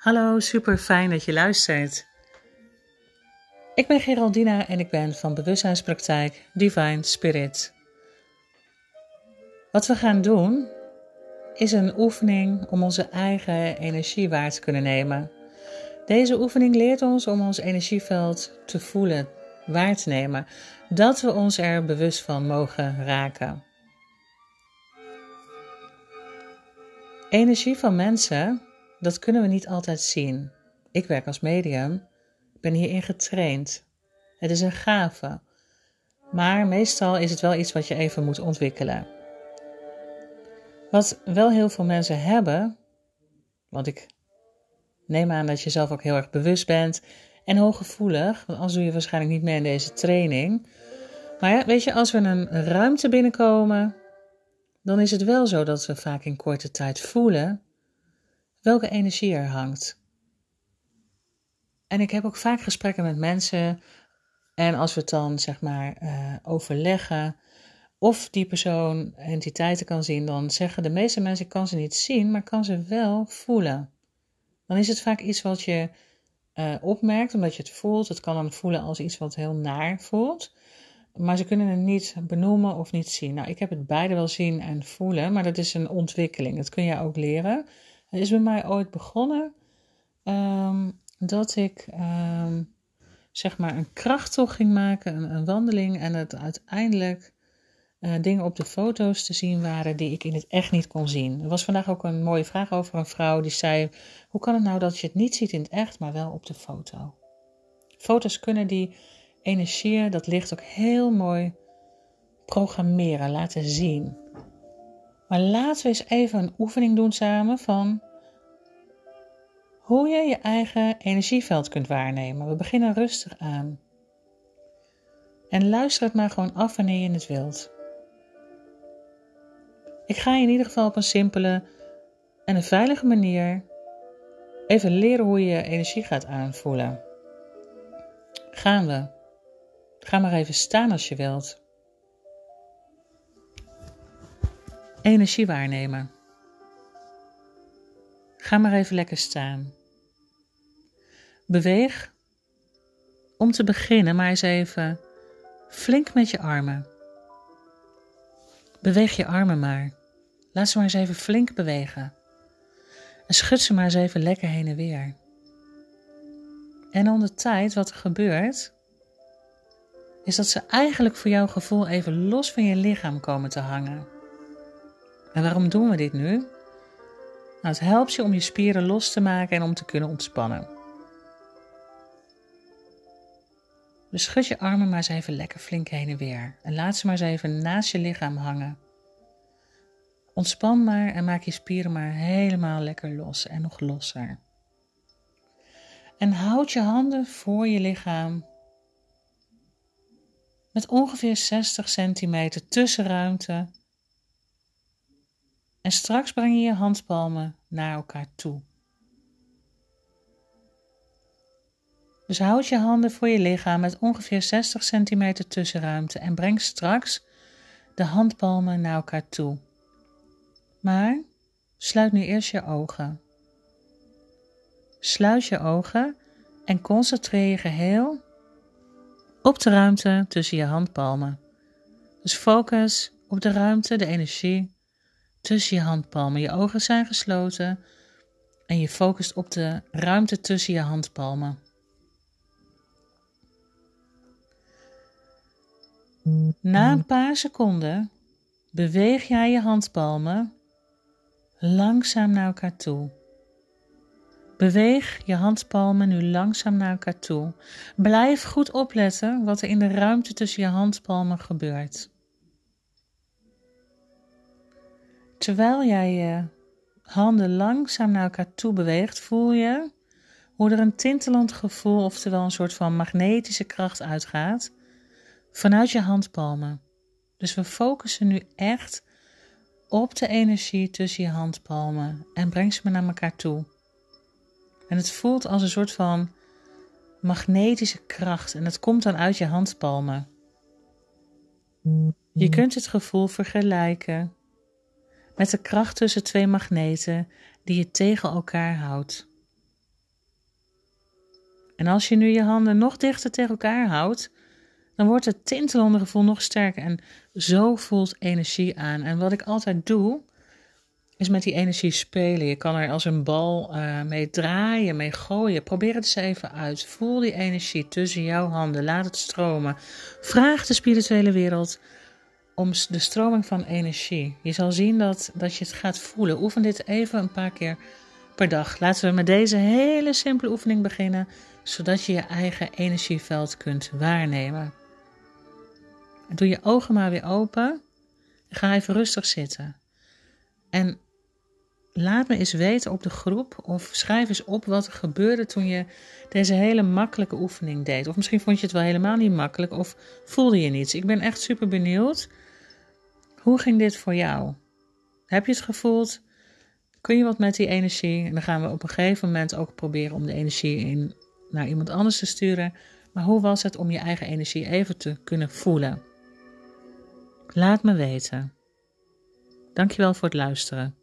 Hallo, super fijn dat je luistert. Ik ben Geraldina en ik ben van bewustzijnspraktijk Divine Spirit. Wat we gaan doen is een oefening om onze eigen energie waar te kunnen nemen. Deze oefening leert ons om ons energieveld te voelen, waar te nemen, dat we ons er bewust van mogen raken. Energie van mensen dat kunnen we niet altijd zien. Ik werk als medium, ben hierin getraind. Het is een gave, maar meestal is het wel iets wat je even moet ontwikkelen. Wat wel heel veel mensen hebben, want ik neem aan dat je zelf ook heel erg bewust bent en hooggevoelig, want anders doe je waarschijnlijk niet mee in deze training. Maar ja, weet je, als we een ruimte binnenkomen, dan is het wel zo dat we vaak in korte tijd voelen welke energie er hangt. En ik heb ook vaak gesprekken met mensen. En als we het dan zeg maar uh, overleggen of die persoon entiteiten kan zien, dan zeggen de meeste mensen: ik kan ze niet zien, maar kan ze wel voelen. Dan is het vaak iets wat je uh, opmerkt, omdat je het voelt. Het kan dan voelen als iets wat heel naar voelt. Maar ze kunnen het niet benoemen of niet zien. Nou, ik heb het beide wel zien en voelen, maar dat is een ontwikkeling. Dat kun je ook leren. Het is bij mij ooit begonnen um, dat ik um, zeg maar een krachttocht ging maken, een, een wandeling en het uiteindelijk uh, dingen op de foto's te zien waren die ik in het echt niet kon zien. Er was vandaag ook een mooie vraag over een vrouw die zei: Hoe kan het nou dat je het niet ziet in het echt, maar wel op de foto? Foto's kunnen die energie, dat licht ook heel mooi programmeren, laten zien. Maar laten we eens even een oefening doen samen van hoe je je eigen energieveld kunt waarnemen. We beginnen rustig aan. En luister het maar gewoon af wanneer je het wilt. Ik ga je in ieder geval op een simpele en een veilige manier even leren hoe je je energie gaat aanvoelen. Gaan we. Ga maar even staan als je wilt. Energie waarnemen. Ga maar even lekker staan. Beweeg om te beginnen maar eens even flink met je armen. Beweeg je armen maar. Laat ze maar eens even flink bewegen. En schud ze maar eens even lekker heen en weer. En onder tijd wat er gebeurt, is dat ze eigenlijk voor jouw gevoel even los van je lichaam komen te hangen. En waarom doen we dit nu? Nou, het helpt je om je spieren los te maken en om te kunnen ontspannen. Dus schud je armen maar eens even lekker flink heen en weer. En laat ze maar eens even naast je lichaam hangen. Ontspan maar en maak je spieren maar helemaal lekker los en nog losser. En houd je handen voor je lichaam met ongeveer 60 centimeter tussenruimte. En straks breng je je handpalmen naar elkaar toe. Dus houd je handen voor je lichaam met ongeveer 60 centimeter tussenruimte en breng straks de handpalmen naar elkaar toe. Maar sluit nu eerst je ogen. Sluit je ogen en concentreer je geheel op de ruimte tussen je handpalmen. Dus focus op de ruimte, de energie tussen je handpalmen. Je ogen zijn gesloten en je focust op de ruimte tussen je handpalmen. Na een paar seconden beweeg jij je handpalmen langzaam naar elkaar toe. Beweeg je handpalmen nu langzaam naar elkaar toe. Blijf goed opletten wat er in de ruimte tussen je handpalmen gebeurt. Terwijl jij je handen langzaam naar elkaar toe beweegt, voel je hoe er een tintelend gevoel, oftewel een soort van magnetische kracht uitgaat vanuit je handpalmen. Dus we focussen nu echt op de energie tussen je handpalmen en breng ze maar naar elkaar toe. En het voelt als een soort van magnetische kracht en het komt dan uit je handpalmen. Je kunt het gevoel vergelijken met de kracht tussen twee magneten die je tegen elkaar houdt. En als je nu je handen nog dichter tegen elkaar houdt, dan wordt het tintelende gevoel nog sterker. En zo voelt energie aan. En wat ik altijd doe, is met die energie spelen. Je kan er als een bal uh, mee draaien, mee gooien. Probeer het eens even uit. Voel die energie tussen jouw handen. Laat het stromen. Vraag de spirituele wereld om de stroming van energie. Je zal zien dat, dat je het gaat voelen. Oefen dit even een paar keer per dag. Laten we met deze hele simpele oefening beginnen, zodat je je eigen energieveld kunt waarnemen. Doe je ogen maar weer open. Ga even rustig zitten. En laat me eens weten op de groep of schrijf eens op wat er gebeurde toen je deze hele makkelijke oefening deed. Of misschien vond je het wel helemaal niet makkelijk of voelde je niets. Ik ben echt super benieuwd. Hoe ging dit voor jou? Heb je het gevoeld? Kun je wat met die energie? En dan gaan we op een gegeven moment ook proberen om de energie in, naar iemand anders te sturen. Maar hoe was het om je eigen energie even te kunnen voelen? Laat me weten. Dankjewel voor het luisteren.